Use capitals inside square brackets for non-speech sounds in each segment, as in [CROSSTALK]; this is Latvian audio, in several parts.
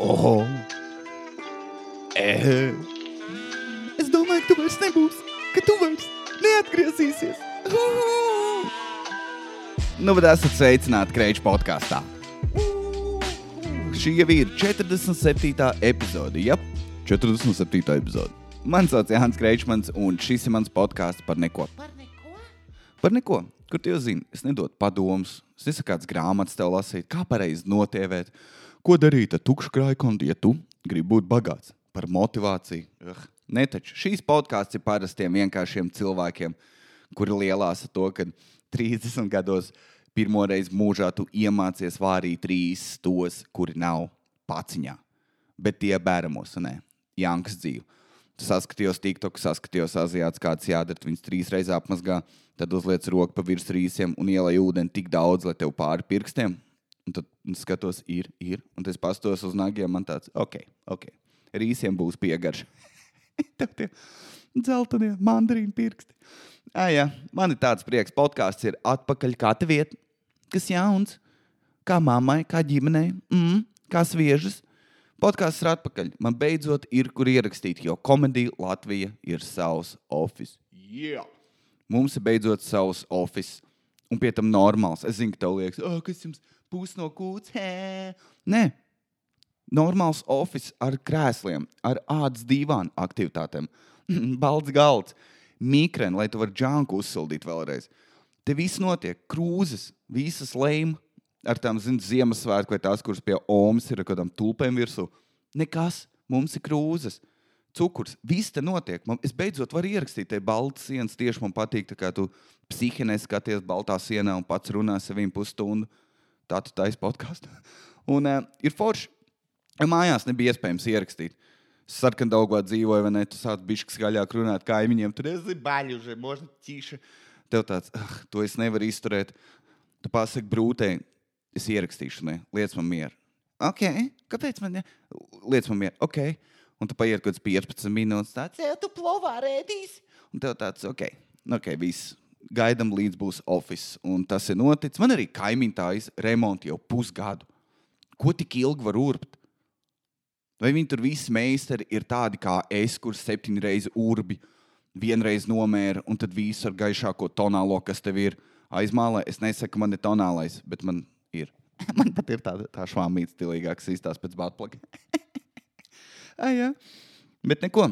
Oh, e. Es domāju, ka tu vairs nebūsi, ka tu vairs neatgriezīsies. [LAUGHS] Nu, bet esat sveicināti Kreiča podkāstā. Šī jau ir 47. epizode. Jā, 47. epizode. Mani sauc Jānis Kreičmans, un šis ir mans podkāsts par neko. Par neko? Par neko. Kur tu jau zini? Es nedodu padomus, es nesaku kādas grāmatas tev lasīt, kā pareizi notievēt, ko darīt ar tukšu krājkontu, ja tu gribi būt bagāts. Par motivāciju. Ugh. Ne taču šīs podkāsts ir parastiem vienkāršiem cilvēkiem, kuri lielās ar to, ka 30 gados pirmo reizi mūžā tu iemācies vārīt trīs tos, kuri nav paciņā, bet tie bēramos, ne, Jankas dzīve. Saskatījos TikTok, saskatījos Azijāts, kāds jādara, viņas trīs reizes apmazgā, tad uzliec roku pa virs rīsiem un ielai ūdeni tik daudz, lai tev pāri pirkstiem. Un tad skatos, ir, ir. Un es pastos uz nagiem, man tāds, ok, ok. Rīsiem būs piegarša. [LAUGHS] Tev tie dzeltenie mandarīnu pirksti. Ai, jā, man ir tāds prieks. Podkāsts ir atpakaļ kā te vieta, kas jauns, kā mammai, kā ģimenei, mm, kā sviežas. Podkāsts ir atpakaļ. Man beidzot ir kur ierakstīt, jo komēdija Latvija ir savs office. Yeah. Mums ir beidzot savs office. Un pie tam normāls. Es zinu, ka tev liekas, oh, kas jums pūs no kūts. Hē. Nē, normāls office ar krēsliem, ar ādas divānu aktivitātēm, [LAUGHS] balts galds, mikrēns, lai tu varētu džanku uzsildīt vēlreiz. Te viss notiek, krūzes, visas lēmas ar tām, zinot, Ziemassvētku vai tās, kuras pie Omas ir ar kādām tulpēm virsū. Nekas, mums ir krūzes. Cukurs, viss te notiek. Man, es beidzot varu ierakstīt, te balts sienas tieši man patīk. Kā tu psihinē skaties baltā sienā un pats runā saviem pusstundu. Tā tu taisa podkāstu. Un uh, ir forši. Mājās nebija iespējams ierakstīt. Sarkandaugā dzīvoja, vai ne? Tu sāc bišķi skaļāk runāt kaimiņiem. Tur es baļu, že možda tīša. Tev tāds, ah, to es nevaru izturēt. Tu pasaki brūtē, es ierakstīšu, ne? Liec man mieru. Ok, kāpēc man ne? Liec man mieru. Ok. Un tu paiet kaut kāds 15 minūtes. Tāds, jau tu plovā rēdīs. Un tev tāds, ok, ok, viss. Gaidām līdz būs oficiāls. Un tas ir noticis. Man arī kaimiņš tā izremonta jau pusgadu. Ko tik ilgi var urbt? Vai viņi tur visi meistari ir tādi kā es, kurš septiņas reizes urbi, vienreiz nomēra, un tad visu ar gaišāko tonālo, kas tev ir aizmālē. Es nesaku, ka man ir tonālais, bet man ir. [LAUGHS] man pat ir tāda tā švāmīta stilīgāka, izstāsta pēc bātplaka. [LAUGHS] Ai, jā. Bet neko.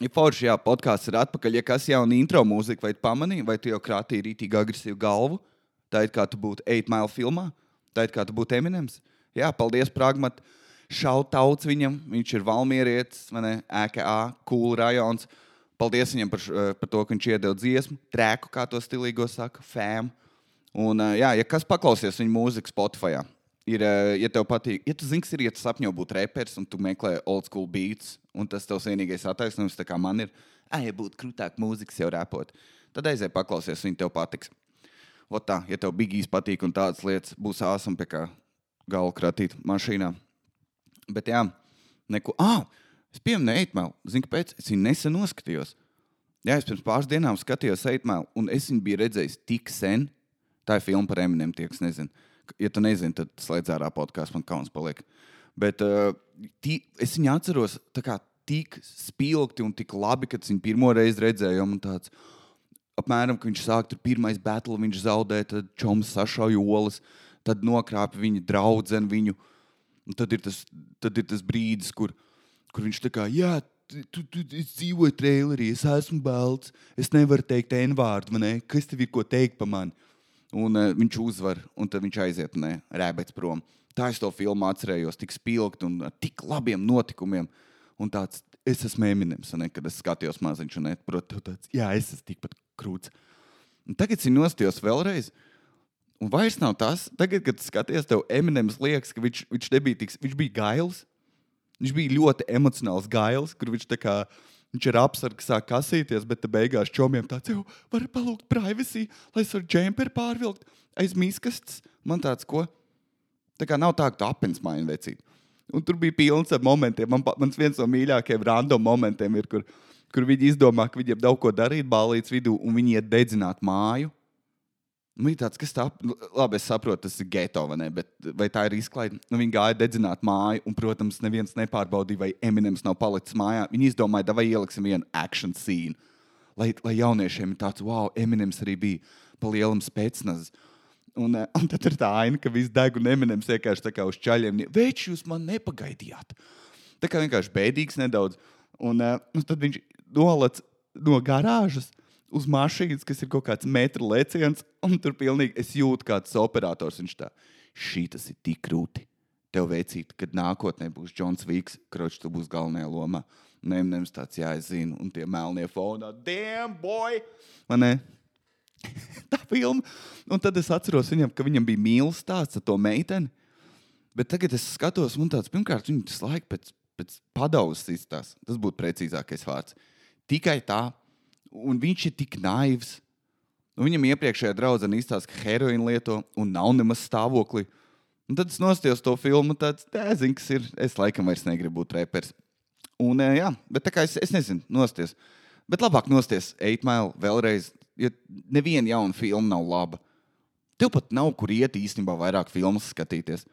Ir forši, jā, podkāsts ir atpakaļ. Ja kas jauna intro mūzika, vai tu pamanīji, vai tu jau krātīji rītīgi agresīvu galvu? Tā ir kā tu būtu 8 mile filmā, tā ir kā tu būtu Eminems. Jā, paldies, Pragmat. Šautauts viņam, viņš ir Valmierietis, EKA, cool rajons. Paldies viņam par, š- par to, ka viņš iedeva dziesmu, trēku, kā to stilīgo saka, fēmu. Un, ā, jā, ja kas paklausies viņa mūziku Spotify, ir, ā, ja tev patīk, ja tu zini, kas ir, ja tu sapņo būt reperis un tu meklē old school beats, un tas tavs vienīgais attaisnojums, tā kā man ir, ah, ja būtu krūtāk mūzikas jau repot, tad aizēj paklausies, viņa tev patiks. Ot tā, ja tev bigīs patīk un tādas lietas, būs āsam pie kā galva kratīt mašīnā. Bet jā, neko. Ah, es pieminēju Eitmēlu. Zinu, kāpēc? Es viņu nesen noskatījos. Jā, es pirms pāris dienām skatījos Eitmēlu, un es viņu biju redzējis tik sen. Tā ir filma par Eminem, tie, kas nezina. Ja tu nezini, tad slēdz ārā podkāstu, man kauns paliek. Bet uh, tī, es viņu atceros kā tik spilgti un tik labi, kad es viņu pirmo reizi redzēju. un Tāds, apmēram, kad viņš sāk tur pirmais battle, viņš zaudē, tad čoms sašauja olas, tad nokrāpa viņa draugu viņu. Un tad ir tas, tad ir tas brīdis, kur, kur viņš tā kā, jā, tu, tu, es dzīvoju trailerī, es esmu balts, es nevaru teikt N-vārdu, man ne? kas tev ir ko teikt par mani? Un uh, viņš uzvar, un tad viņš aiziet, ne, rēbēts prom. Tā es to filmu atcerējos, tik spilgti un ar tik labiem notikumiem. Un tāds, es esmu Eminems, un ne, kad es skatījos maziņš, un protams, tāds, jā, es esmu tikpat krūts. Un tagad es nostājos vēlreiz. Un vairs nav tas, tagad, kad skaties, tev Eminems liekas, ka viņš, viņš nebija tik, viņš bija gails. Viņš bija ļoti emocionāls gails, kur viņš tā kā viņš ir apsargs, sāk kasīties, bet beigās čomiem tāds jau var palūgt privacy, lai es varu džemperi pārvilkt aiz miskastes. Man tāds, ko? Tā kā nav tā, ka tu apelsīns maini vecīt. Un tur bija pilns ar momentiem. Man, mans viens no mīļākajiem random momentiem ir, kur, kur viņi izdomā, ka viņiem daudz ko darīt balīdzes vidū, un viņi iet dedzināt māju. Nu, bija tāds, kas tā, nu, labi, es saprotu, tas ir geto, vai, ne, bet, vai tā ir izklaide. Nu, viņi gāja dedzināt māju, un, protams, neviens nepārbaudīja, vai Eminems nav palicis mājā. Viņi izdomāja, vai ieliksim vienu action scene, lai, lai jauniešiem ir tāds, wow, Eminems arī bija pa lielam spēcnazs. Un, eh, [LAUGHS] un tad ir tā aina, ka viss deg un Eminems vienkārši tā kā uz čaļiem. Veči, jūs man nepagaidījāt. Tā kā vienkārši bēdīgs nedaudz. Un, uh, un tad viņš nolec no garāžas uz mašīnas, kas ir kaut kāds metru leciens, un tur pilnīgi es jūtu, kā tas operators viņš tā. Šī tas ir tik grūti. Tev veicīt, kad nākotnē būs Džons Vīks, kurš tu būs galvenajā lomā. Nevis tāds, jā, es zinu, un tie melnie fonā. Damn, boy! Man ne? [LAUGHS] tā filma. Un tad es atceros viņam, ka viņam bija mīlestības stāsts ar to meiteni. Bet tagad es skatos, un tāds, pirmkārt, viņa tas laika pēc, pēc padauzes izstāsta. Tas būtu precīzākais vārds. Tikai tā, un viņš ir tik naivs. Un viņam iepriekšējā draudzene izstāsta, ka heroīnu lieto un nav nemaz stāvoklī. Un tad es nostājos to filmu, tāds dēziņš, kas ir. Es laikam vairs negribu būt reperis. Un, jā, bet tā kā es, es nezinu, nosties. Bet labāk nosties Eitmail vēlreiz, ja neviena jauna filma nav laba. Tev pat nav kur iet īstenībā vairāk filmas skatīties.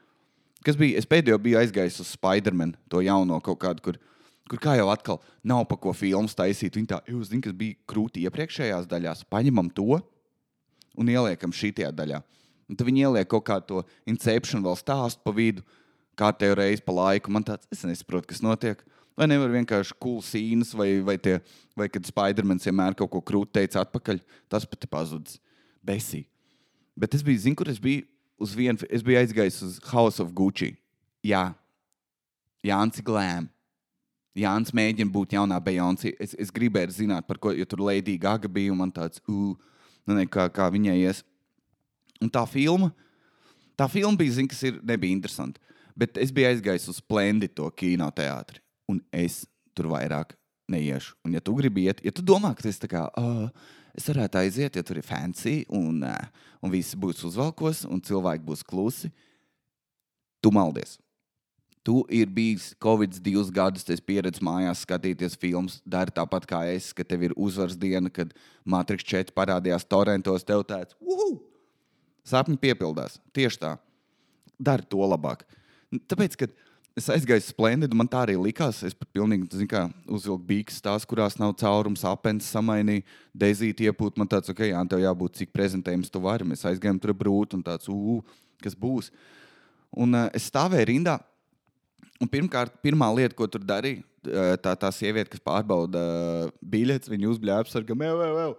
Kas bija? Es pēdējo biju aizgājis uz Spider-Man, to jauno kaut kādu, kur kur kā jau atkal nav pa ko filmu taisīt. Viņi tā, jūs zināt, kas bija krūti iepriekšējās daļās, paņemam to un ieliekam šajā daļā. Un tad viņi ieliek kaut kādu to inception vēl stāstu pa vidu, kā tev reiz pa laiku. Man tāds, es nesaprotu, kas notiek. Vai nevar vienkārši cool sīnas, vai, vai, tie, vai kad Spidermans vienmēr kaut ko krūti teica atpakaļ, tas pat ir pazudis. Besī. Bet es biju, zinu, kur es biju uz vienu, es biju aizgājis uz House of Gucci. Jā, Jānis Glēms. Jānis mēģina būt jaunā Beyoncé. Es, es gribēju zināt, par ko, jo tur Lady Gaga bija un man tāds, uh, nu kā, kā viņai ies. Un tā filma, tā filma bija, zin, kas ir, nebija interesanti. Bet es biju aizgājis uz Splendido kinoteātri, un es tur vairāk neiešu. Un, ja tu gribi iet, ja tu domā, ka tas ir tā kā, uh, es varētu aiziet, ja tur ir fancy un, un visi būs uzvalkos un cilvēki būs klusi, tu maldies. Tu ir bijis Covid divus gadus, es pieredzu mājās skatīties filmas. Dari tāpat kā es, ka tev ir uzvaras diena, kad Matrix 4 parādījās torrentos. Tev tāds sapņi piepildās. Tieši tā. Dari to labāk. Tāpēc, kad es aizgāju uz Splendidu, man tā arī likās. Es pat pilnīgi kā, uzvilku bīkas, tās, kurās nav caurums, apelsīns samainīja, dezīti iepūt. Man tāds, ok, jā, tev jābūt cik prezentējums tu vari. Mēs aizgājām tur brūti un tāds, uh, kas būs. Un uh, es stāvēju rindā Un pirmkārt, pirmā lieta, ko tur darīja, tā, tā sieviete, kas pārbauda biļetes, viņa uzbļāva apsargam, jau, jau, jau.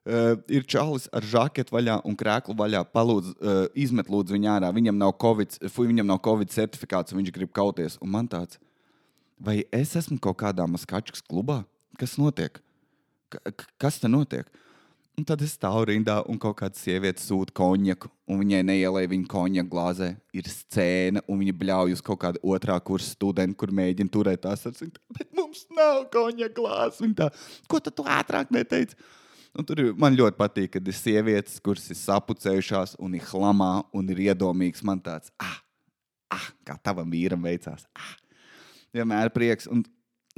Uh, ir čalis ar žaketu vaļā un krēklu vaļā. Palūdz, uh, izmet lūdzu viņu ārā. Viņam nav COVID, fuj, viņam nav COVID certifikāts, viņš grib kauties. Un man tāds, vai es esmu kaut kādā maskačkas klubā? Kas notiek? K kas te notiek? Un tad es stāvu rindā, un kaut kāda sieviete sūta konjaku, un viņai neielēja viņa konjaku glāzē. Ir scēna, un viņa bļauj uz kaut kādu otrā kursa studentu, kur mēģina turēt tās ar viņu. Bet mums nav konjaku glāzes. Viņa tā, ko tu ātrāk neteici? Un tur man ļoti patīk, kad ir sievietes, kuras ir sapucējušās un ir hlamā un ir iedomīgas. Man tāds, ah, ah kā tavam vīram veicās. Ah. Vienmēr prieks. Un,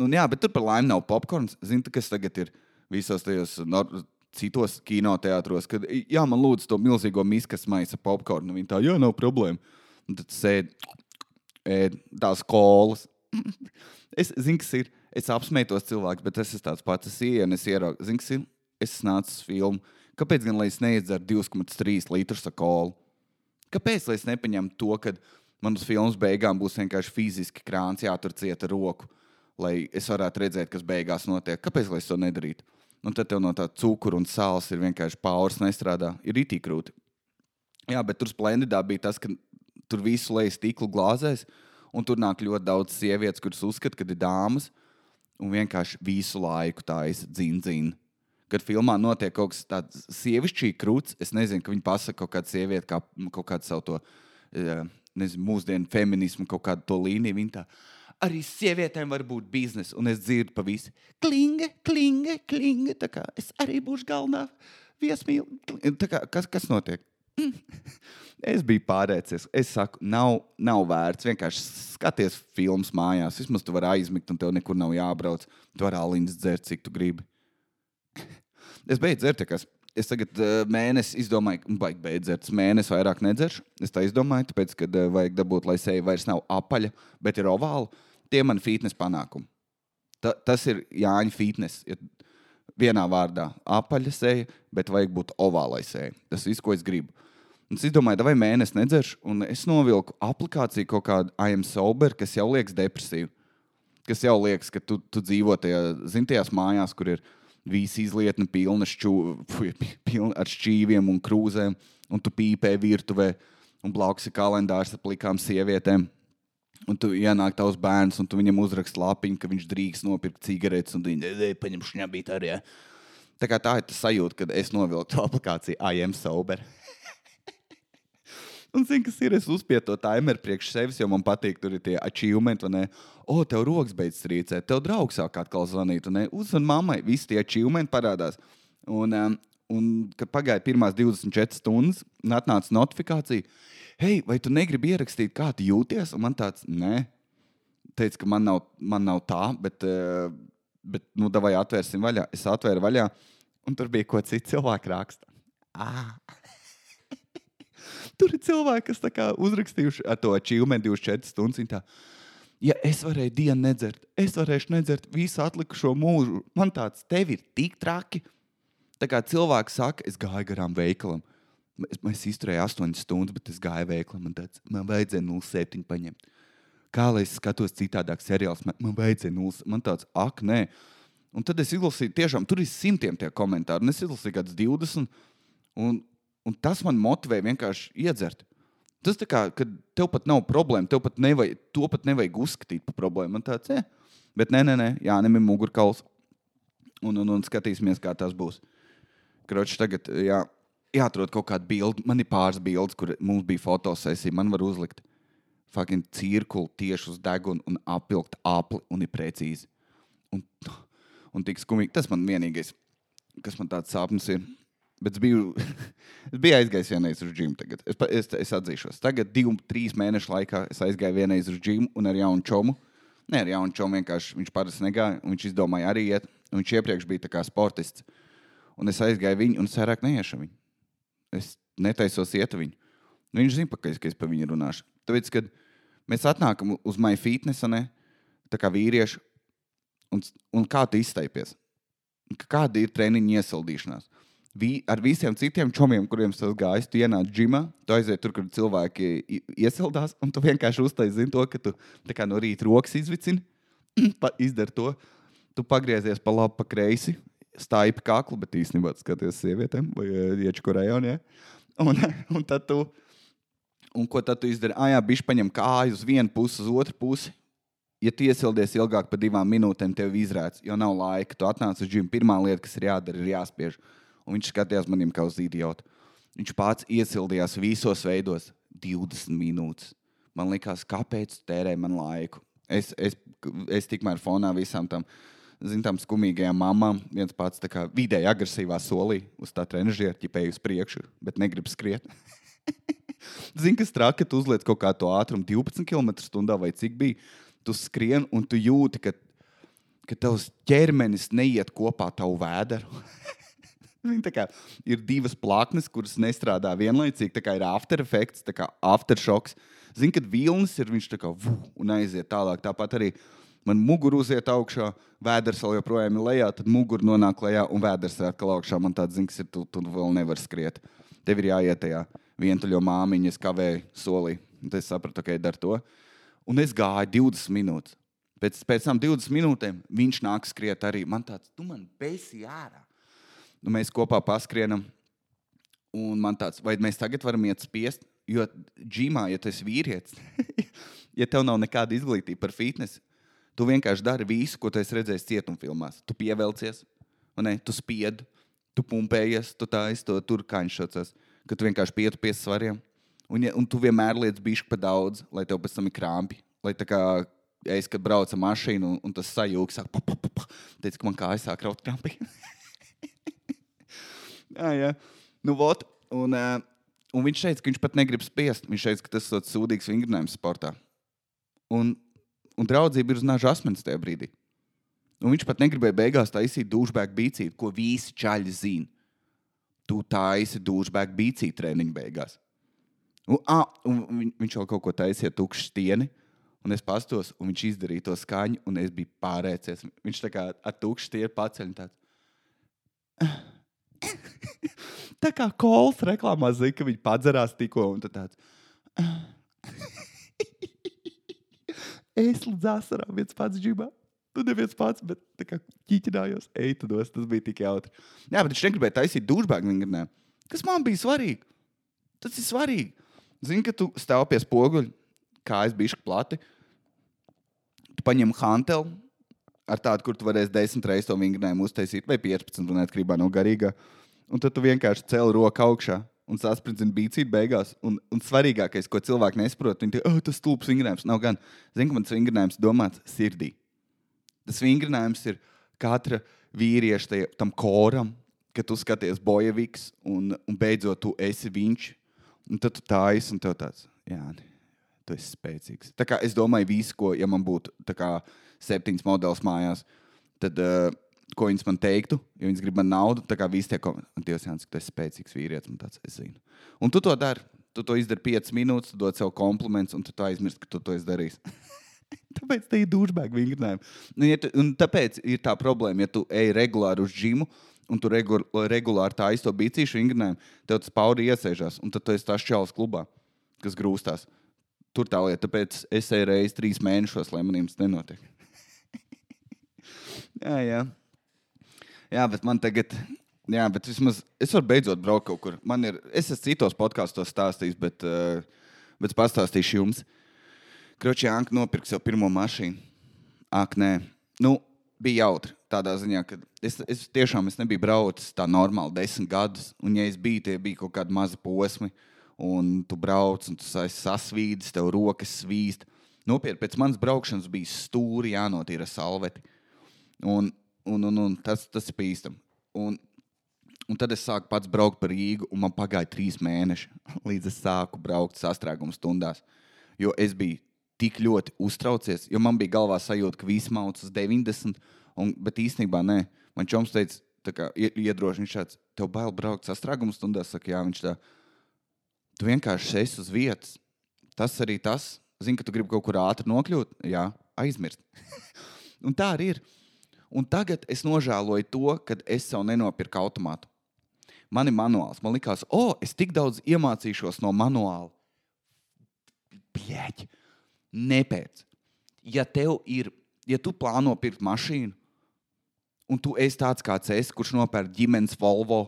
un jā, bet tur par laimi nav popkorns. Zini, kas tagad ir visos tajos citos kinoteātros, kad, jā, man lūdzu to milzīgo miskas maisu popkornu. Viņa tā, jā, nav problēma. Un tad sēž tās kolas. [LAUGHS] es zinu, kas ir. Es apsmētos cilvēks, bet es esmu tāds pats. Es ienāku, es ieraugu, zinu, kas ir. Es nācu uz filmu. Kāpēc gan lai es neiedzeru 2,3 litrus kolu? Kāpēc lai es nepaņemtu to, ka man uz filmas beigām būs vienkārši fiziski krāns jātur cieta roku, lai es varētu redzēt, kas beigās notiek? Kāpēc lai es to nedarītu? Nu, tad tev no tā cukura un sāls ir vienkārši pāris nestrādā. Ir itī krūti. Jā, bet tur splendidā bija tas, ka tur visu lejas stikla glāzēs, un tur nāk ļoti daudz sievietes, kuras uzskata, ka ir dāmas, un vienkārši visu laiku ir dzīna. Kad filmā notiek kaut kas tāds sievišķīgs krūts, es nezinu, ka viņi pasaka kaut kādu sievieti, kā kaut kādu savu to, eh, nezinu, mūsdienu feminismu, kaut kādu to līniju. Viņa tā, arī sievietēm var būt biznesa, un es dzirdu pa visu. Klinga, klinga, klinga. Tā kā es arī būšu galvenā viesmīlīte. Kas, kas notiek? [LAUGHS] Es biju pārēcies. Es saku, nav, nav vērts. Vienkārši skaties filmas mājās. Vismaz tu vari aizmigt, un tev nekur nav jābrauc. Tu vari aliņas dzert, cik tu gribi. [LAUGHS] Es beidzu dzert, kas es tagad uh, mēnesi izdomāju, ka vajag beidzot mēnesi vairāk nedzeršu. Es tā izdomāju, tāpēc, ka uh, vajag dabūt, lai seja vairs nav apaļa, bet ir ovāla. Tie man fitnes panākumi. Ta, tas ir Jāņa fitnes. Ja vienā vārdā - apaļa seja, bet vajag būt ovālai seja. Tas viss, ko es gribu. Un es domāju, vai mēnesi nedzeršu, un es novilku aplikāciju kaut kādu IM Sober, kas jau liekas depresīvu. Kas jau liekas, ka tu, tu dzīvo tajā, zin, tajās mājās, kur ir visi izlietni pilna šķū, [LAUGHS] pilna ar šķīviem un krūzēm, un tu pīpē virtuvē, un blakus ir kalendārs ar plikām sievietēm. Un tu ienāk tavs bērns, un tu viņam uzrakst lapiņu, ka viņš drīkst nopirkt cigaretes, un viņš paņem šņabīt arī. Ja? Tā, tā ir tā sajūta, kad es novilku to aplikāciju IM Sober. [LAUGHS] Un, zini, kas ir? Es uzspiedu to timeru priekš sevis, jo man patīk, tur tie achievementi. O, tev rokas beidzas rīcēt, tev draugs sāk atkal zvanīt. Uzzvan mammai, visi tie achievementi parādās. Un, um, un kad pagāja pirmās 24 stundas, un atnāca notifikācija, hei, vai tu negribi ierakstīt, kā tu jūties? Un man tāds, nē, teica, ka man nav, man nav tā, bet, uh, bet nu, vai atvērsim vaļā. Es atvēru vaļā, un tur bija ko citu cilvēku raksta. Ah. [LAUGHS] Tur ir cilvēki, kas uzrakstījuši to achievement 24 stundas. Tā, ja es varēju dienu nedzert, es varēšu nedzert visu atlikušo mūžu. Man tāds tev ir tik traki. Tā kā cilvēks saka, es gāju garām veikalam. Es, es izturēju 8 stundas, bet es gāju veikalam. Man, tāds, man vajadzēja 0,7 paņemt. Kā lai es skatos citādāk seriālus, man, man vajadzēja 0. Man tāds, ak, nē. Un tad es izlasīju, tiešām tur ir simtiem tie komentāri. Un es izlasīju kaut kādus 20. Un, Un tas man motivē vienkārši iedzert. Tas tā kā, kad tev pat nav problēma, tev pat nevajag, to pat nevajag uzskatīt par problēmu. Man tāds, eh, bet nē, nē, nē, jā, nemim mugurkauls. Un, un, un skatīsimies, kā tas būs. Kroči, tagad jā, jāatrod kaut kāda bilde. Man ir pāris bildes, kur mums bija fotosesija. Man var uzlikt fucking cirkuli tieši uz deguna un apvilkt apli un ir precīzi. Un, un tik skumīgi. Tas man vienīgais, kas man tāds sapnis ir. Bet es biju, [LAUGHS] es biju aizgājis vienreiz uz džungļu. Es, es, es atzīšos, tagad, divu, trīs mēnešu laikā, es aizgāju vienreiz uz džungļu un ar jaunu čomu. Nē, ar jaunu čomu vienkārši viņš parasti negāja. Viņš izdomāja arī iet. Viņš iepriekš bija sportists. Un es aizgāju viņu, un es vairāk neiešu viņu. Es netaisos iet viņu. Viņš zina, ka es par viņu runāšu. Tāpēc, kad mēs atnākam uz maiju fitnesa, ne, tā kā vīrieši, un, un kā tu izteipies? Kāda ir treniņa iesildīšanās? vi, ar visiem citiem čomiem, kuriem tas gājis, tu ienāc džimā, tu aiziet tur, kur cilvēki iesildās, un tu vienkārši uztaisīji to, ka tu no rīta rokas izvicini, [CLEARS THROAT] izdari to, tu pagriezies pa labi, pa kreisi, stāji pa kaklu, bet īstenībā skaties sievietēm vai eh, iečku rajonā. Un, [LAUGHS] un tad tu, un ko tad tu izdari? Ah, jā, bišķi paņem kāju uz vienu pusi, uz otru pusi. Ja tu iesildies ilgāk par divām minūtēm, tev izrādās, jo nav laika. Tu atnāc uz džimu. Pirmā lieta, kas ir jādara, ir jāspiež un viņš skatījās manim kā uz idiotu. Viņš pats iesildījās visos veidos 20 minūtes. Man liekas, kāpēc tērē man laiku? Es, es, es tikmēr fonā visām tam, zinām, skumīgajām mamām, viens pats vidēji agresīvā solī uz tā trenižera ķipēju uz priekšu, bet negrib skriet. [LAUGHS] Zini, kas traki, ka tu uzliec kaut kādu ātrumu 12 km/h vai cik bija. Tu skrien un tu jūti, ka, ka tavs ķermenis neiet kopā tavu vēderu. [LAUGHS] Kā, ir divas plaknes, kuras nestrādā vienlaicīgi. Tā kā ir after effects, tā kā aftershocks. Zini, kad vilnis ir viņš tā kā vuh, un aiziet tālāk. Tāpat arī man mugura uziet augšā, vēders vēl joprojām ir lejā, tad mugura nonāk lejā un vēders ir atkal augšā. Man tāds zina, ka tu, tu vēl nevar skriet. Tev ir jāiet tajā vientuļo māmiņas kavēja solī. Tad es sapratu, ka okay, dar to. Un es gāju 20 minūtes. Pēc, pēc tam 20 minūtēm viņš nāk skriet arī. Man tāds, tu man besi ārā nu, mēs kopā paskrienam. Un man tāds, vai mēs tagad varam iet spiest? Jo džimā, ja tu esi vīrietis, [LAUGHS] ja tev nav nekāda izglītība par fitness, tu vienkārši dari visu, ko tu esi redzējis cietumfilmās. Tu pievelcies, ne, tu spied, tu pumpējies, tu tā to tur kaņšots, ka tu vienkārši pietu pie svariem. Un, ja, un tu vienmēr liec bišķi pa daudz, lai tev pēc tam ir krāpji. Lai tā kā es, kad braucu ar mašīnu, un, un tas sajūgs, sāk, pa, pa, pa, pa, teica, ka man kājas sāk raut krāpji. [LAUGHS] jā, jā. Nu, vot, un, uh, un viņš teica, ka viņš pat negrib spiest. Viņš teica, ka tas ir sūdīgs vingrinājums sportā. Un, un draudzība ir uz naža asmens tajā brīdī. Un viņš pat negribēja beigās taisīt dušbēku bīcību, ko visi čaļi zina. tu taisi dūžbēgu bīcī treniņu beigās. Un, ah, un viņ, viņš vēl kaut ko taisīja tukšu stieni. Un es pastos, un viņš izdarīja to skaņu, un es biju pārēcies. Viņš tā kā ar tukšu stieni paceļ tāds. [LAUGHS] tā kā kols reklāmā zina, ka viņi padzerās tikko, un tāds. Es līdz asarām viens pats džibā. Tu neviens pats, bet tā kā ķīķinājos, ej, tu dos, tas bija tik jautri. Jā, bet viņš negribēja taisīt dušbēgu vingrinē. Kas man bija svarīgi? Tas ir svarīgi. Zini, ka tu stāv pie spoguļa, kājas bišķi plati. Tu paņem hanteli ar tādu, kur tu varēsi desmit reizes to vingrinājumu uztaisīt, vai 15 un atkarībā no garīgā. Un tad tu vienkārši cēl roku augšā un saspridzini bīcīt beigās. Un, un svarīgākais, ko cilvēki nesaprot, teica, oh, tas stulbs vingrinājums. Nav gan. Zini, ka mans vingrinājums domāts sirdī. Tas vingrinājums ir katra vīrieša tajā, tam koram, kad tu skaties bojaviks un, un beidzot tu esi viņš. Un tad tu tā esi un tev tāds, jā, tu esi spēcīgs. Tā kā es domāju, visu, ko, ja man būtu kā, septiņas modelis mājās, tad, uh, ko viņas man teiktu, ja viņas grib man naudu, tā kā visi tie komentāri, Dievs, Jānis, tu esi spēcīgs vīrietis, un tāds es zinu. Un tu to dari. Tu to izdari 5 minūtes, tu dod sev komplimentus, un tu aizmirsti, ka tu to esi darījis. [LAUGHS] tāpēc tā ir dūžbēga vingrinājuma. Nu, ja tu, un tāpēc ir tā problēma, ja tu ej regulāri uz džimu, un tu regu, regulāri tā aizto bīcīšu vingrinājumu, tev tas pauri iesēžās, un tad tu esi tas čels klubā, kas grūstās. Tur tā lieta, tāpēc es eju reizes trīs mēnešos, lai maniem tas nenotiek. [LAUGHS] jā, jā. Jā, bet man tagad, jā, bet vismaz es varu beidzot braukt kaut kur. Man ir, es esmu citos podkāstos stāstījis, bet, uh, bet pastāstīšu jums. Kroči Anka nopirka sev pirmo mašīnu. Ak, nē. Nu, bija jautri. Tādā ziņā, ka es, es tiešām es nebiju braucis tā normāli desmit gadus, un, ja es biju, tie bija kaut kādi mazi posmi, un tu brauc, un tu sasvīdis, tev rokas svīst. Nopietni, pēc manas braukšanas bija stūri jānotīra salveti. Un, un, un, un tas, tas ir bīstami. Un, un tad es sāku pats braukt par Rīgu, un man pagāja trīs mēneši, [LAUGHS] līdz es sāku braukt sastrēguma stundās. Jo es biju tik ļoti uztraucies, jo man bija galvā sajūta, ka viss mauc uz 90, un, bet īstenībā nē. Man čoms teica, kā, iedrošina šāds, tev bail braukt sastrēguma stundās, saka, jā, viņš tā, tu vienkārši esi uz vietas. Tas arī tas, zini, ka tu gribi kaut kur ātri nokļūt, jā, aizmirst. [LAUGHS] un tā arī ir. Un tagad es nožēloju to, ka es sev nenopirku automātu. Man ir manuāls. Man liekas, o, oh, es tik daudz iemācīšos no manuāla. Pieķi nepēc. Ja tev ir, ja tu plāno pirkt mašīnu, un tu esi tāds kāds es, kurš nopērk ģimenes Volvo,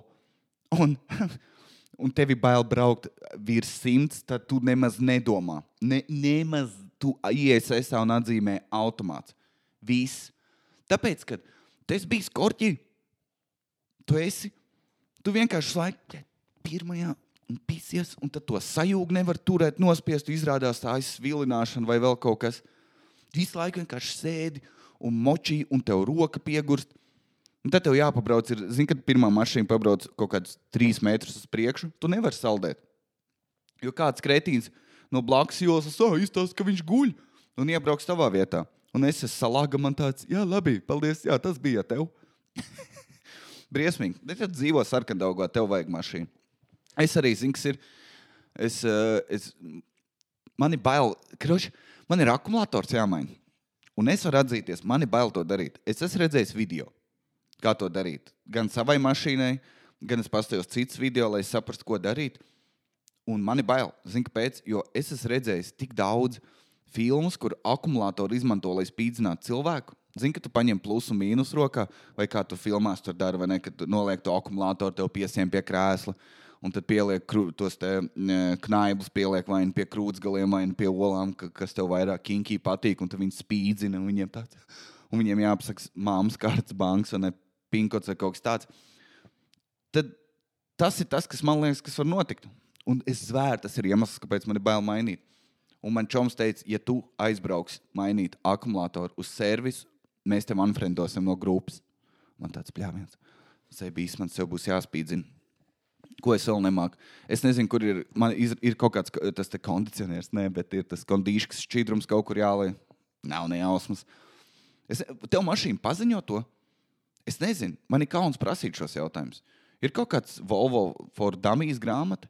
un, [LAUGHS] un tev ir bail braukt virs simts, tad tu nemaz nedomā. Ne, nemaz tu iesaistā un atzīmē automāts. Viss. Tāpēc, kad tu esi bijis korķī, tu esi, tu vienkārši laiku pirmajā un pisies, un tad to sajūgu nevar turēt, nospiest. Izrādās tā aizsvilināšana vai vēl kaut kas. Visu laiku vienkārši sēdi un močī, un tev roka piegurst. Un tad tev jāpabrauc, ir, zini, kad pirmā mašīna pabrauc kaut kādus trīs metrus uz priekšu, tu nevari saldēt. Jo kāds kretīns no blakus joslas oh, izstāsta, ka viņš guļ un iebrauks tavā vietā. Un es esmu salāga, man tāds, jā, labi, paldies, jā, tas bija tev. [LAUGHS] Briesmīgi. Bet, ja dzīvo sarkandaugā, tev vajag mašīnu. Es arī zinu, kas ir. Es, eh, es, man ir bail, kroši, man ir akumulators jāmaina. Un es varu atzīties, man ir bail to darīt. Es esmu redzējis video, kā to darīt. Gan savai mašīnai, gan es paskatījos citus video, lai saprastu, ko darīt. Un man ir bail, zinu, kāpēc. Jo es esmu redzējis tik daudz filmas, kur akumulātoru izmanto, lai spīdzinātu cilvēku. Zini, ka tu paņem plusu un mīnus rokā, vai kā tu filmās tur dari, vai ne, kad noliek to akumulātoru, tev piesien pie krēsla. Un tad pieliek tos knaibus, pieliek vai nu pie krūtsgaliem, vai nu pie olām, kas tev vairāk kinkī patīk, un viņi spīdzina. Un viņiem, tāds, un viņiem jāpasaka, māmas kārtas bankas vai pinkots vai kaut kas tāds. Tad tas ir tas, kas man liekas, kas var notikt. Un es zvēru, tas ir iemesls, kāpēc man ir bail mainīt. Un man čoms teica, ja tu aizbrauks mainīt akumulātoru uz servisu, mēs tev unfriendosim no grupas. Man tāds pļāviens. Zebīs, man sev būs jāspīdzina. Ko es vēl nemāku? Es nezinu, kur ir. Man ir, ir kaut kāds tas kondicionieris, ne, bet ir tas kondīškas šķidrums kaut kur jālai. Nav ne jausmas. Es, tev mašīna paziņo to? Es nezinu, man ir kauns prasīt šos jautājumus. Ir kaut kāds Volvo for Dummies grāmata.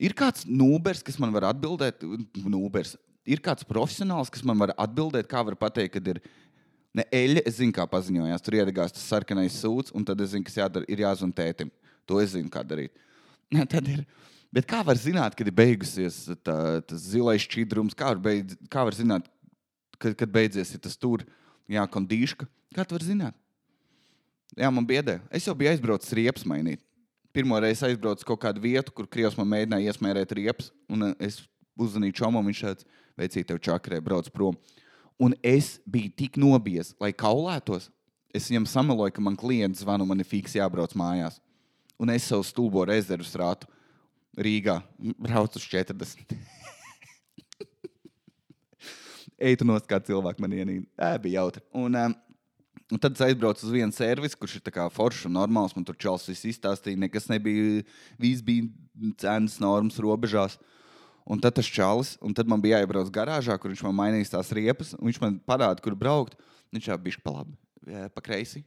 Ir kāds nūbers, kas man var atbildēt, nūbers. Ir kāds profesionāls, kas man var atbildēt, kā var pateikt, kad ir ne eļļa. Es zinu, kā paziņojās. Tur iedegās tas sarkanais sūds, un tad es zinu, kas jādara, ir jāzvan tētim. To es zinu, kā darīt. [LAUGHS] Tad ir. Bet kā var zināt, kad ir beigusies tā, tas zilais šķidrums? Kā var, beidz, kā var zināt, kad, kad beidzies tas tur, jā, kondīška? Kā tu vari zināt? Jā, man biedē. Es jau biju aizbraucis riepas mainīt. Pirmo reizi aizbraucu kaut kādu vietu, kur Krievs man mēģināja iesmērēt riepas, un eh, es uzzvanīju čomam, viņš teica, veicīt tev čakarē, brauc prom. Un es biju tik nobijies, lai kaulētos. Es viņam sameloju, ka man klients zvana, man ir fiks jābrauc mājās. Un es savu stulbo rezervu strātu Rīgā braucu uz 40. [LAUGHS] Eitu nost kā cilvēku man ienīda. Ē, bija jautri. Un, um, Un tad es aizbraucu uz vienu servisu, kurš ir foršs un normāls. Man tur čels viss izstāstīja, nekas nebija. Viss bija cenas normas robežās. Un tad tas čalis, un tad man bija jāiebrauc garāžā, kur viņš man mainīs tās riepas. Viņš man parāda, kur braukt. Viņš jau bija pa labi, pa kreisi,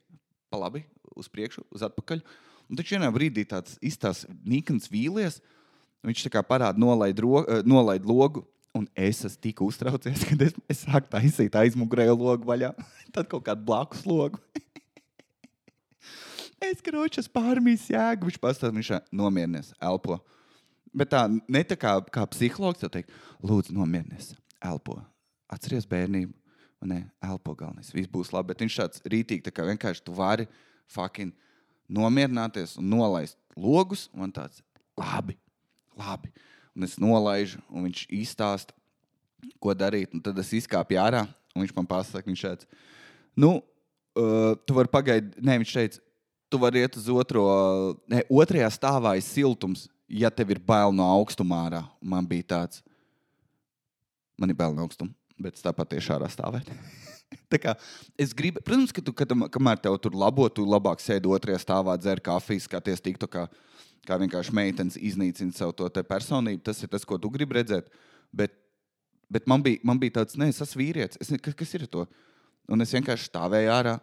pa labi, uz priekšu, uz atpakaļ. Un taču vienā brīdī tāds izstāsta nīkans vīlies. Viņš tā kā parāda, nolaid, ro, nolaid logu. Un es esmu tik uztraucies, ka es, es sāku taisīt aizmugurēju logu vaļā. [LAUGHS] Tad kaut kādu blakus logu. [LAUGHS] es kročos pārmīs jēgu. Viņš pastāv, viņš nomierinies, elpo. Bet tā, ne tā kā, kā psihologs, jau teikt, lūdzu, nomierinies, elpo. Atceries bērnību, nē, elpo galvenais, viss būs labi. Bet viņš tāds rītīgi, tā kā vienkārši tu vari fucking nomierināties un nolaist logus. Man tāds, labi, labi un es nolaižu, un viņš izstāsta, ko darīt. Un tad es izkāpu ārā, un viņš man pasaka, viņš teica, nu, uh, tu vari pagaidīt, nē, viņš teica, tu vari iet uz otro, ne, otrajā stāvā ir siltums, ja tev ir bail no augstuma ārā. Man bija tāds, man ir bail no augstuma, bet tāpat tieši ārā stāvētu. [LAUGHS] Tā kā es gribu, protams, ka tu, kad, kamēr tev tur labo, tu labāk sēdi otrajā stāvā, dzer kafiju, skaties tiktu, kā kā vienkārši meitenes iznīcina savu personību. Tas ir tas, ko tu gribi redzēt. Bet, bet man, bija, man bija tāds, nē, es esmu vīrietis. Es, kas, kas ir to? Un es vienkārši stāvēju ārā,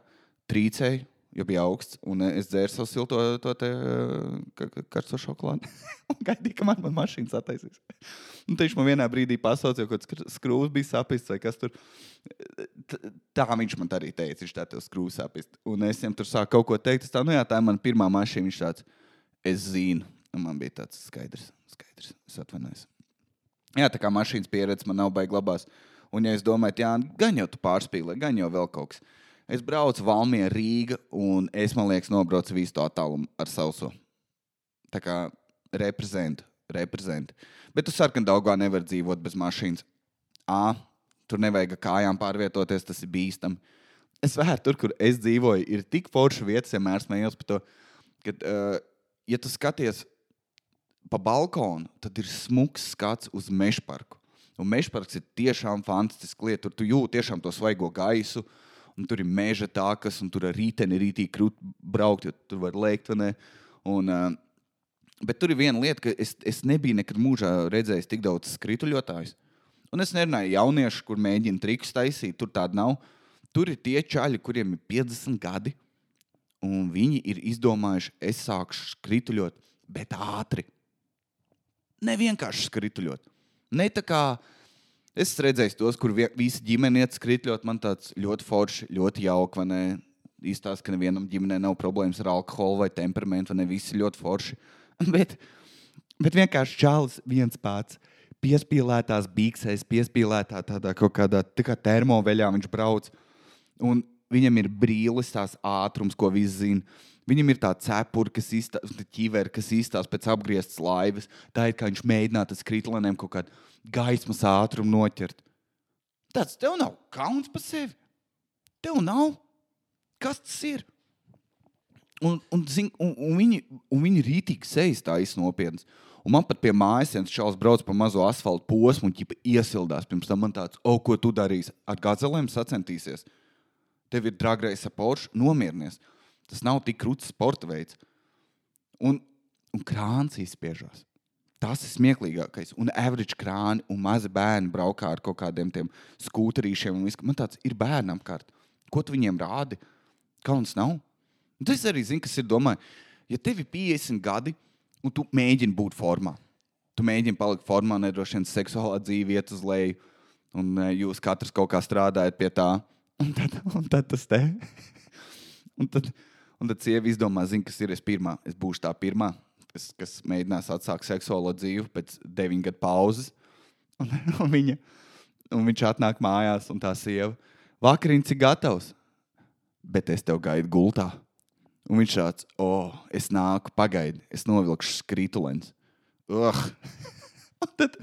trīcēju, jo bija augsts, un es dzēru savu silto to te, karsto šokolādi. [LAUGHS] un gaidīju, kamēr man mašīna attaisīs. Un viņš man vienā brīdī pasauca, jo kaut kāds skrūvis bija sapnis, vai kas tur. Tā viņš man arī teica, viņš tā tev skrūvis sapnis. Un es viņam tur sāku kaut ko teikt. Tā, nu jā, tā ir mana pirmā mašīna. Viņš tāds, es zinu. Un man bija tāds skaidrs, skaidrs. Es atvainojos. Jā, tā kā mašīnas pieredze man nav baigta labās. Un, ja es domāju, jā, gan jau tu pārspīlē, gan jau vēl kaut kas. Es braucu Valmija, Rīga, un es, man liekas, nobraucu visu to attālumu ar sauso. Tā kā reprezentu, reprezentu. Bet tu sarkan daugā nevar dzīvot bez mašīnas. A, tur nevajag kājām pārvietoties, tas ir bīstami. Es vēru tur, kur es dzīvoju, ir tik forša vietas, vienmēr smējos par to, ka uh, ja tu skaties pa balkonu, tad ir smags skats uz meža parku. Un meža parks ir tiešām fantastisks lieta. Tur tu jūti tiešām to svaigo gaisu, un tur ir meža tākas, un tur ir rītīgi krūti braukt, jo tur var lēkt. Un, uh, bet tur ir viena lieta, ka es, es nebiju nekad mūžā redzējis tik daudz skrituļotājus. Un es nerunāju jauniešu, kur mēģina trikus taisīt, tur tāda nav. Tur ir tie čaļi, kuriem ir 50 gadi, un viņi ir izdomājuši, es sākšu skrituļot, bet ātri. Ne vienkārši skrituļot. Ne tā kā es redzēju tos, kur visi ģimene iet skrituļot, man tāds ļoti forši, ļoti jauki. Izstāsta, ka nevienam ģimenē nav problēmas ar alkoholu vai temperamentu, vai ne visi ļoti forši. [LAUGHS] bet, bet vienkārši čālis viens pats. Piespīlētās bīksēs, piespīlētā tādā kaut kādā kā termoveļā viņš brauc. Un Viņam ir brīlis, tās ātrums, ko visi zina. Viņam ir tā cepura, kas izstāsta, ķiveri, kas izstāsta pēc apgrieztas laivas. Tā ir kā viņš mēģinātu skritulenēm kaut kādu gaismas ātrumu noķert. Tāds tev nav kauns par sevi. Tev nav. Kas tas ir? Un, un, zin, un, un, viņi, un viņi rītīgi sejas tā iznopietnas. Un man pat pie mājas viens čels brauc pa mazo asfaltu posmu un iesildās. Pirms tam man tāds, o, ko tu darīsi? Ar gazelēm sacentīsies tev ir dragrais ar Porsche, nomierinies. Tas nav tik krūts sporta veids. Un, un krāns izspiežās. Tas ir smieklīgākais. Un average krāni un mazi bērni braukā ar kaut kādiem tiem skūterīšiem. Man tāds ir bērnam apkārt. Ko tu viņiem rādi? Kauns nav. Un tas arī zina, kas ir domājis. ja tev ir 50 gadi un tu mēģini būt formā, tu mēģini palikt formā, nedroši vien seksuālā dzīve iet uz leju, un eh, jūs katrs kaut kā strādājat pie tā, un tad, un tad tas te. un tad, un tad sieva izdomā, zina, kas ir es pirmā. Es būšu tā pirmā, kas, kas mēģinās atsākt seksuālo dzīvi pēc deviņu gadu pauzes. Un, un, viņa, un viņš atnāk mājās, un tā sieva vakariņš ir gatavs, bet es tev gaidu gultā. Un viņš tāds, oh, es nāku, pagaidi, es novilkšu skrituliņus. Uh. [LAUGHS] Un tad,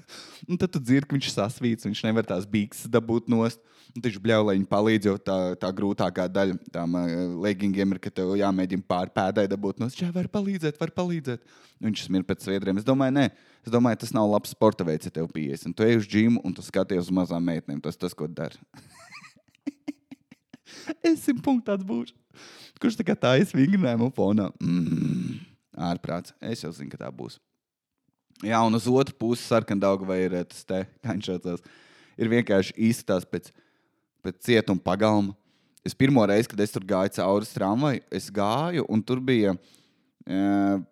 un tad tu dzirdi, ka viņš sasvīts, viņš nevar tās bikses dabūt nost. Bļauj, lai viņi palīdz, jo tā, tā grūtākā daļa tam uh, leggingiem ir, ka tev jāmēģina pārpēdai dabūt nost. Jā, var palīdzēt, var palīdzēt. Un viņš smir pēc sviedriem. Es domāju, nē, es domāju, tas nav labs sporta veids, ja tev pieejas. Tu ej uz džimu un tu skaties uz mazām meitenēm. Tas tas, ko dara. [LAUGHS] es simt punktāts būšu. Kurš tā kā tā izvingrinājumu fonā? Mm, ārprāts. Es jau zinu, ka tā būs. Jā, un uz otru pusi sarkandauga vai ir eh, tas te, kā viņš saucās, ir vienkārši izskatās pēc, pēc cietuma pagalma. Es pirmo reizi, kad es tur gāju cauri tramvai, es gāju, un tur bija e,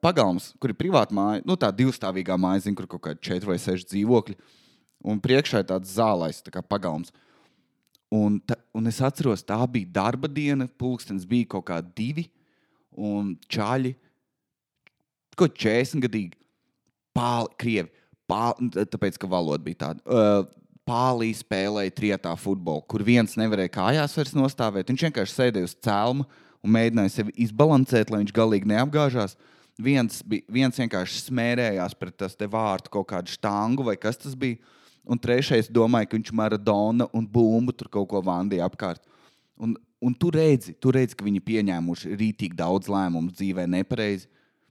pagalms, kur ir privāta māja, nu tā divstāvīgā māja, zin, kur kaut kādi četri vai seši dzīvokļi, un priekšā ir tāds zālais, tā kā pagalms. Un, ta, un es atceros, tā bija darba diena, pulkstenis bija kaut kā divi, un čaļi, ko 40 gadīgi pāli, krievi, pāli, tāpēc, ka valoda bija tāda. Uh, Pālī spēlēja trietā futbolu, kur viens nevarēja kājās vairs nostāvēt. Viņš vienkārši sēdēja uz cēlma un mēģināja sevi izbalansēt, lai viņš galīgi neapgāžās. Viens, bija, viens vienkārši smērējās pret tas vārtu kaut kādu štangu vai kas tas bija. Un trešais domāja, ka viņš Maradona un bumbu tur kaut ko vandīja apkārt. Un, un tu redzi, tu redzi, ka viņi pieņēmuši rītīgi daudz lēmumu dzīvē nepareizi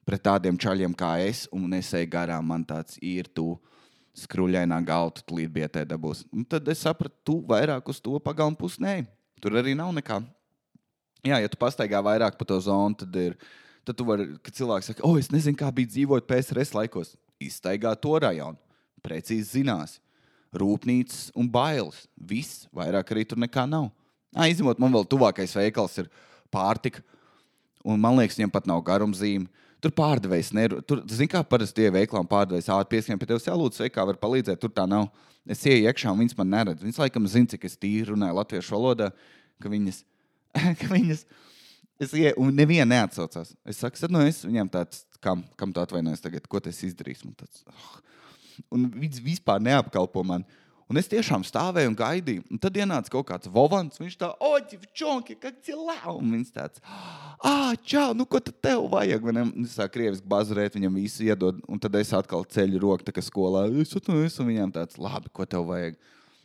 pret tādiem čaļiem kā es, un es eju garām, man tāds ir tu. Skruļainā galva, tu līdz bietē dabūs. Un tad es sapratu, tu vairāk uz to pagalmu pusi nē. Tur arī nav nekā. Jā, ja tu pastaigā vairāk pa to zonu, tad ir. Tad tu vari, kad cilvēks saka, oh, es nezinu, kā bija dzīvot PSRS laikos. Izstaigā to rajonu. Precīzi zinās. Rūpnīcas un bailes. Viss, vairāk arī tur nekā nav. Nā, izņemot, man vēl tuvākais veikals ir pārtika. Un man liekas, viņam pat nav garumzīme. Tur pārdevējs, neru, tur, zini, kā parasti tie veiklā un pārdevējs ātri pieskiem pie tevis, jālūdz, vai kā var palīdzēt, tur tā nav. Es ieju iekšā, un viņas man neredz. Viņas laikam zina, cik es tīri runāju latviešu valodā, ka viņas, [LAUGHS] ka viņas, es ieju, un neviena neatsaucās. Es saku, tad, nu, es viņam tāds, kam, kam tu atvainojies tagad, ko tas izdarīs? Tāds, oh. un viņas vispār neapkalpo mani. Un es tiešām stāvēju un gaidīju. Un tad ienāca kaut kāds Vovans. Viņš tā, oh, čonki, kā cilvēks. Un viņš tāds, ah, čau, nu ko tad tev vajag? Viņš sāk krieviski bazarēt, viņam visu iedod. Un tad es atkal ceļu roku, tā kā skolā. Es esmu viņam tāds, labi, ko tev vajag.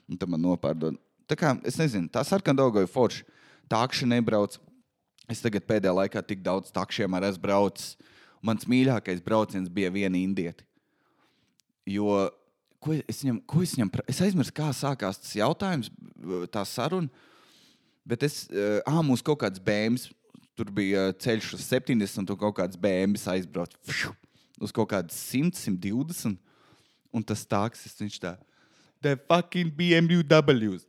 Un tad man nopārdod. Tā kā, es nezinu, tā sarkana daugoja forši. Tākši nebrauc. Es tagad pēdējā laikā tik daudz takšiem ar esmu braucis. Mans mīļākais brauciens bija viena indieti. Jo ko es viņam, ko es viņam, es aizmirsu, kā sākās tas jautājums, tā saruna. Bet es, ah, mums kaut kāds bēns, tur bija ceļš uz 70, un kaut kāds bēns aizbrauc uz kaut kādas 100, 120. Un tas tāksis, viņš tā, the fucking BMWs.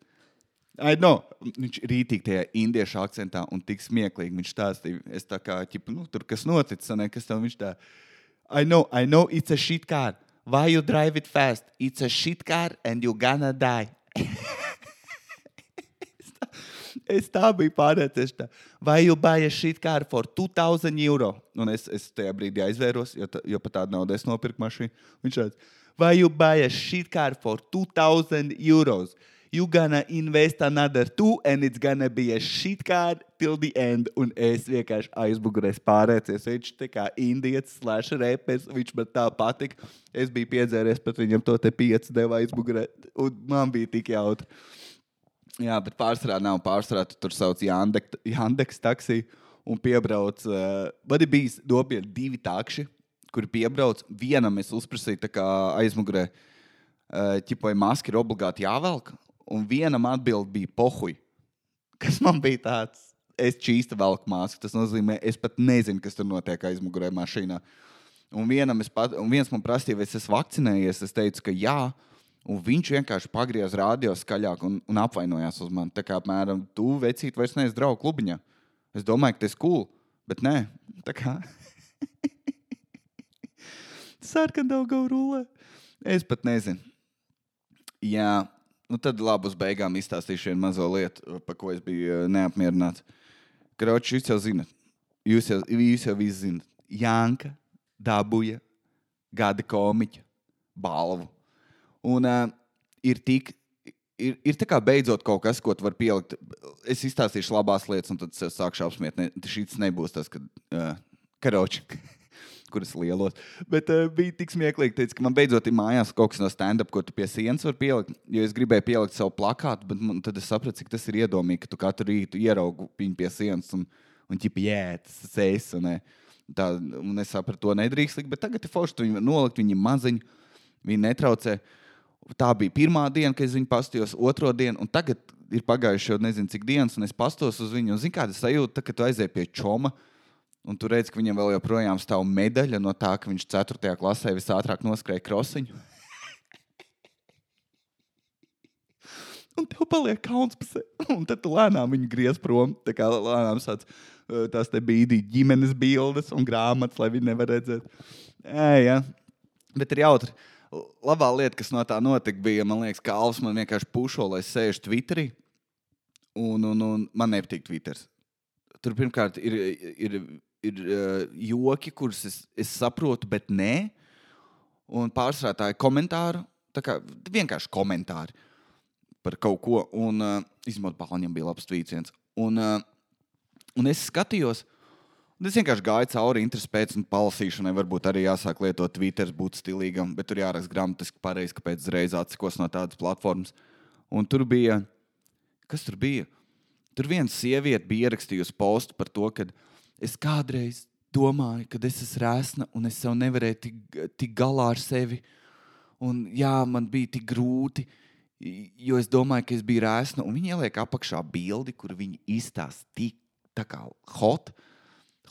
I know. Viņš ir rītīgi tajā indiešu akcentā un tik smieklīgi. Viņš stāstīja, es tā kā, ķipa, nu, tur kas noticis, ne, kas tam viņš tā. I know, I know, it's a shit car. Why you drive it fast? It's a shit car and you gonna die. es tā biju pārēties. Vai buy a shit car for 2000 eiro? Un es, es tajā brīdī aizvēros, jo, jo par tādu naudu es nopirku mašīnu. Viņš teica, vai buy a shit car for 2000 euros? You gonna invest another two, and it's gonna be a shit card till the end. Un es vienkārši aizmugurēs pārēcies. Viņš tā kā indietis, slash repes, viņš man tā patika. Es biju piedzēries, pat viņam to te pieci deva aizmugurē, un man bija tik jautri. Jā, bet pārsvarā nav pārsvarā. Tu tur sauc Jandeks, Jandeks taksiju un piebrauc. Uh, man bijis nopietni divi takši, kuri piebrauc. Vienam es uzprasīju aizmugurē, uh, ķipoja maski ir obligāti jāvelk un vienam atbild bija pohuj. Kas man bija tāds? Es čīstu velku māsku. Tas nozīmē, es pat nezinu, kas tur notiek aizmugurē mašīnā. Un, pat, un viens man prasīja, vai es esmu vakcinējies. Es teicu, ka jā. Un viņš vienkārši pagriezās radio skaļāk un, un apvainojās uz mani. Tā kā apmēram, tu vecīt vairs neesi draugu klubiņā. Es domāju, ka tas ir cool, bet nē. Tā kā. [LAUGHS] Sarkandauga rullē. Es pat nezinu. Jā, nu tad labi uz beigām izstāstīšu vienu mazo lietu, par ko es biju eh, neapmierināts. Kroči, jūs jau zinat, jūs jau, jūs jau visi zinat. Janka dabūja gada komiķa balvu. Un uh, ir tik. Ir, ir tā kā beidzot kaut kas, ko tu vari pielikt. Es izstāstīšu labās lietas, un tad es sākšu apsmiet. Ne, šis nebūs tas, kad uh, karoči, kuras lielos. Bet uh, bija tik smieklīgi, teica, ka man beidzot ir mājās kaut kas no stand-up, ko tu pie sienas vari pielikt. Jo es gribēju pielikt savu plakātu, bet man, tad es sapratu, cik tas ir iedomīgi, ka tu katru rītu ieraugi viņu pie sienas un, un ķipi, jē, tas es. Un, tā, un es sapratu, to nedrīkst likt, bet tagad ir forši, viņu nolikt, viņi maziņi, viņi netraucē. Tā bija pirmā diena, kad es viņu pastījos, otro dienu, un tagad ir pagājuši jau nezinu, cik dienas, un es pastos uz viņu. Zini, kāda sajūta, tā, kad tu aizēji pie čoma, un tu redz, ka viņam vēl joprojām stāv medaļa no tā, ka viņš 4. klasē visātrāk noskrēja krosiņu. [LAUGHS] un tev paliek kauns par sevi. [LAUGHS] Un tad tu lēnām viņu griez prom. Tā kā lēnām sāc tās te bīdī ģimenes bildes un grāmatas, lai viņi nevar redzēt. Jā, jā. Bet ir jautri labā lieta, kas no tā notika, bija, man liekas, ka Alans man vienkārši pušo, lai sēž Twitterī. Un, un, un man nepatīk Twitter. Tur pirmkārt ir, ir, ir uh, joki, kurus es, es saprotu, bet nē. Un pārsvarā tā ir komentāru. Tā kā vienkārši komentāri par kaut ko. Un, uh, izņemot, Bāliņam bija labs tvīts viens. Un, uh, un es skatījos, Es vienkārši gāju cauri interesi pēc un palasīšanai. Varbūt arī jāsāk lietot Twitter, būt stilīgam, bet tur jāraksta gramatiski pareizi, kāpēc uzreiz atsikos no tādas platformas. Un tur bija, kas tur bija? Tur viena sieviete bija ierakstījusi postu par to, ka es kādreiz domāju, ka es esmu rēsna un es sev nevarēju tik, tik galā ar sevi. Un, jā, man bija tik grūti, jo es domāju, ka es biju rēsna. Viņi ieliek apakšā bildi, kur viņi izstāsta tik tā kā hot.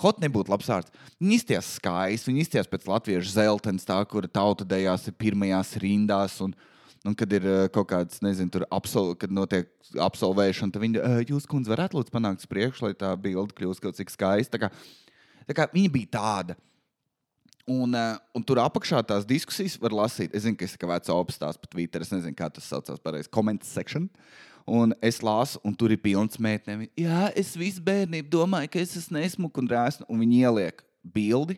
Hot nebūtu labs vārds. Viņi izties skaisti, viņi izties pēc latviešu zeltains, tā, kur tauta dejās ir pirmajās rindās. Un, un kad ir uh, kaut kāds, nezinu, tur absol, kad notiek absolvēšana, tad viņi, uh, jūs, kundze, varētu lūdzu panākt uz priekšu, lai tā bilde kļūst kaut cik skaista. Tā kā, tā kā viņa bija tāda. Un, uh, un tur apakšā tās diskusijas var lasīt. Es zinu, ka es kā vecs opstāsts pat Twitter, es nezinu, kā tas saucās pareizi, comment section. Un es lasu, un tur ir pilns meitenēm. Jā, es visu bērnību domāju, ka es esmu nesmuka un rēsna. Un viņi ieliek bildi,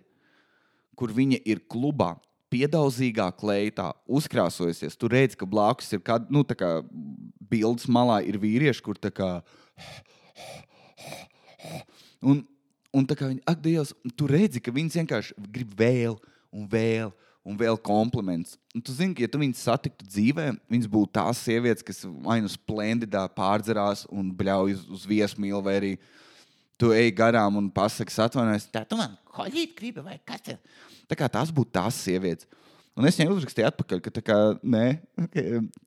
kur viņa ir klubā. Piedauzīgā kleitā, uzkrāsojusies. Tur redz, ka blakus ir kāda, nu, tā kā bildes malā ir vīrieši, kur tā kā. Un, un tā kā viņi, ak, Dievs, tu redzi, ka viņas vienkārši grib vēl un vēl un vēl kompliments. Un tu zini, ka, ja tu viņus satiktu dzīvē, viņas būtu tās sievietes, kas vai nu splendidā pārdzerās un bļauj uz, uz viesmīlu, vai arī tu ej garām un pasaki, atvainojies, tā tu man koļīt gribi, vai kas tas ir? Tā kā tās būtu tās sievietes. Un es viņai uzrakstīju atpakaļ, ka, kā, nē,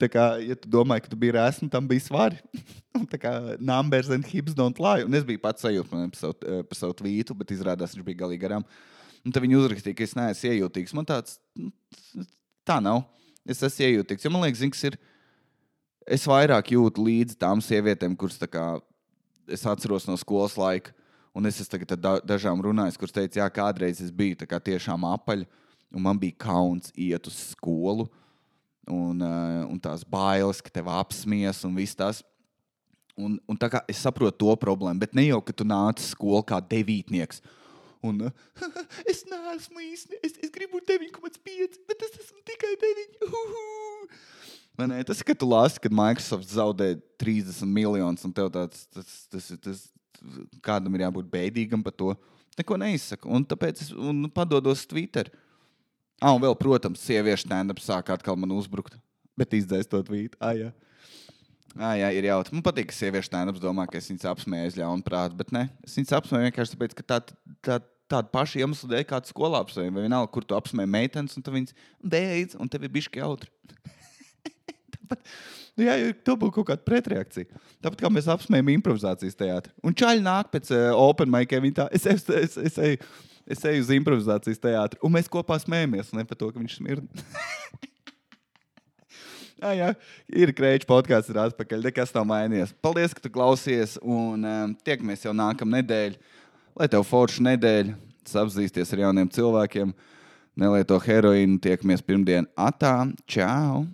tā kā, ja tu domāji, ka tu biji rēsni, tam bija svari. [LAUGHS] tā kā numbers and hips don't lie. Un es biju pats sajūta par savu, par savu tvītu, bet izrādās viņš bija galīgi garām. Un tad viņi uzrakstīja, ka es neesmu iejūtīgs. Man tāds nu, tā nav. Es esmu iejūtīgs. Jo man liekas, zins, ir. Es vairāk jūtu līdzi tām sievietēm, kuras kā, es atceros no skolas laika. Un es esmu da dažām runājis, kuras teica, jā, kādreiz es biju tiešām apaļa, un man bija kauns iet uz skolu. Un, uh, un tās bailes, ka tev apsmies un viss tas. Un, un tā kā es saprotu to problēmu, bet ne jau, ka tu nāc uz skolu kā devītnieks. Un uh, [LAUGHS] es neesmu īsti, es, es gribu 9,5, bet es esmu tikai 9. [LAUGHS] Uhu. Ne, tas ir, kad tu lasi, kad Microsoft zaudē 30 miljonus, un tev tāds, tas, tas, tas, kādam ir jābūt bēdīgam par to. Neko neizsaka. Un tāpēc es un padodos Twitter. Ah, un vēl, protams, sieviešu stand-up sāk atkal man uzbrukt. Bet izdzēs to tvītu. Ah, jā. Ah, jā, ir jautri. Man patīk, ka sieviešu stand-ups domā, ka es viņas apsmēju ļaunprāt, bet ne. Es viņas apsmēju vienkārši tāpēc, ka tā, tā, tādu pašu iemeslu dēļ, kādu skolā apsmēja. Vai vienalga, kur tu apsmēji meitenes, un tu viņas beidz, un tev ir bišķi jautri. Tāpat, nu, jā, tā būtu kaut kāda pretreakcija. Tāpat kā mēs apsmējam improvizācijas teātrī. Un čaļi nāk pēc uh, open mic, viņa tā, es, es, es, es, eju, es eju uz improvizācijas teātri, un mēs kopā smējamies, ne par to, ka viņš smird. [LAUGHS] Jā, jā, ir krēčs podkāsts, ir atpakaļ. Nekas nav mainījies. Paldies, ka tu klausies. Un um, tiekamies jau nākamā nedēļa lai tev forša nedēļa, apzīsties ar jauniem cilvēkiem. nelieto heroīnu. Tiekamies pirmdien. Atā, čau!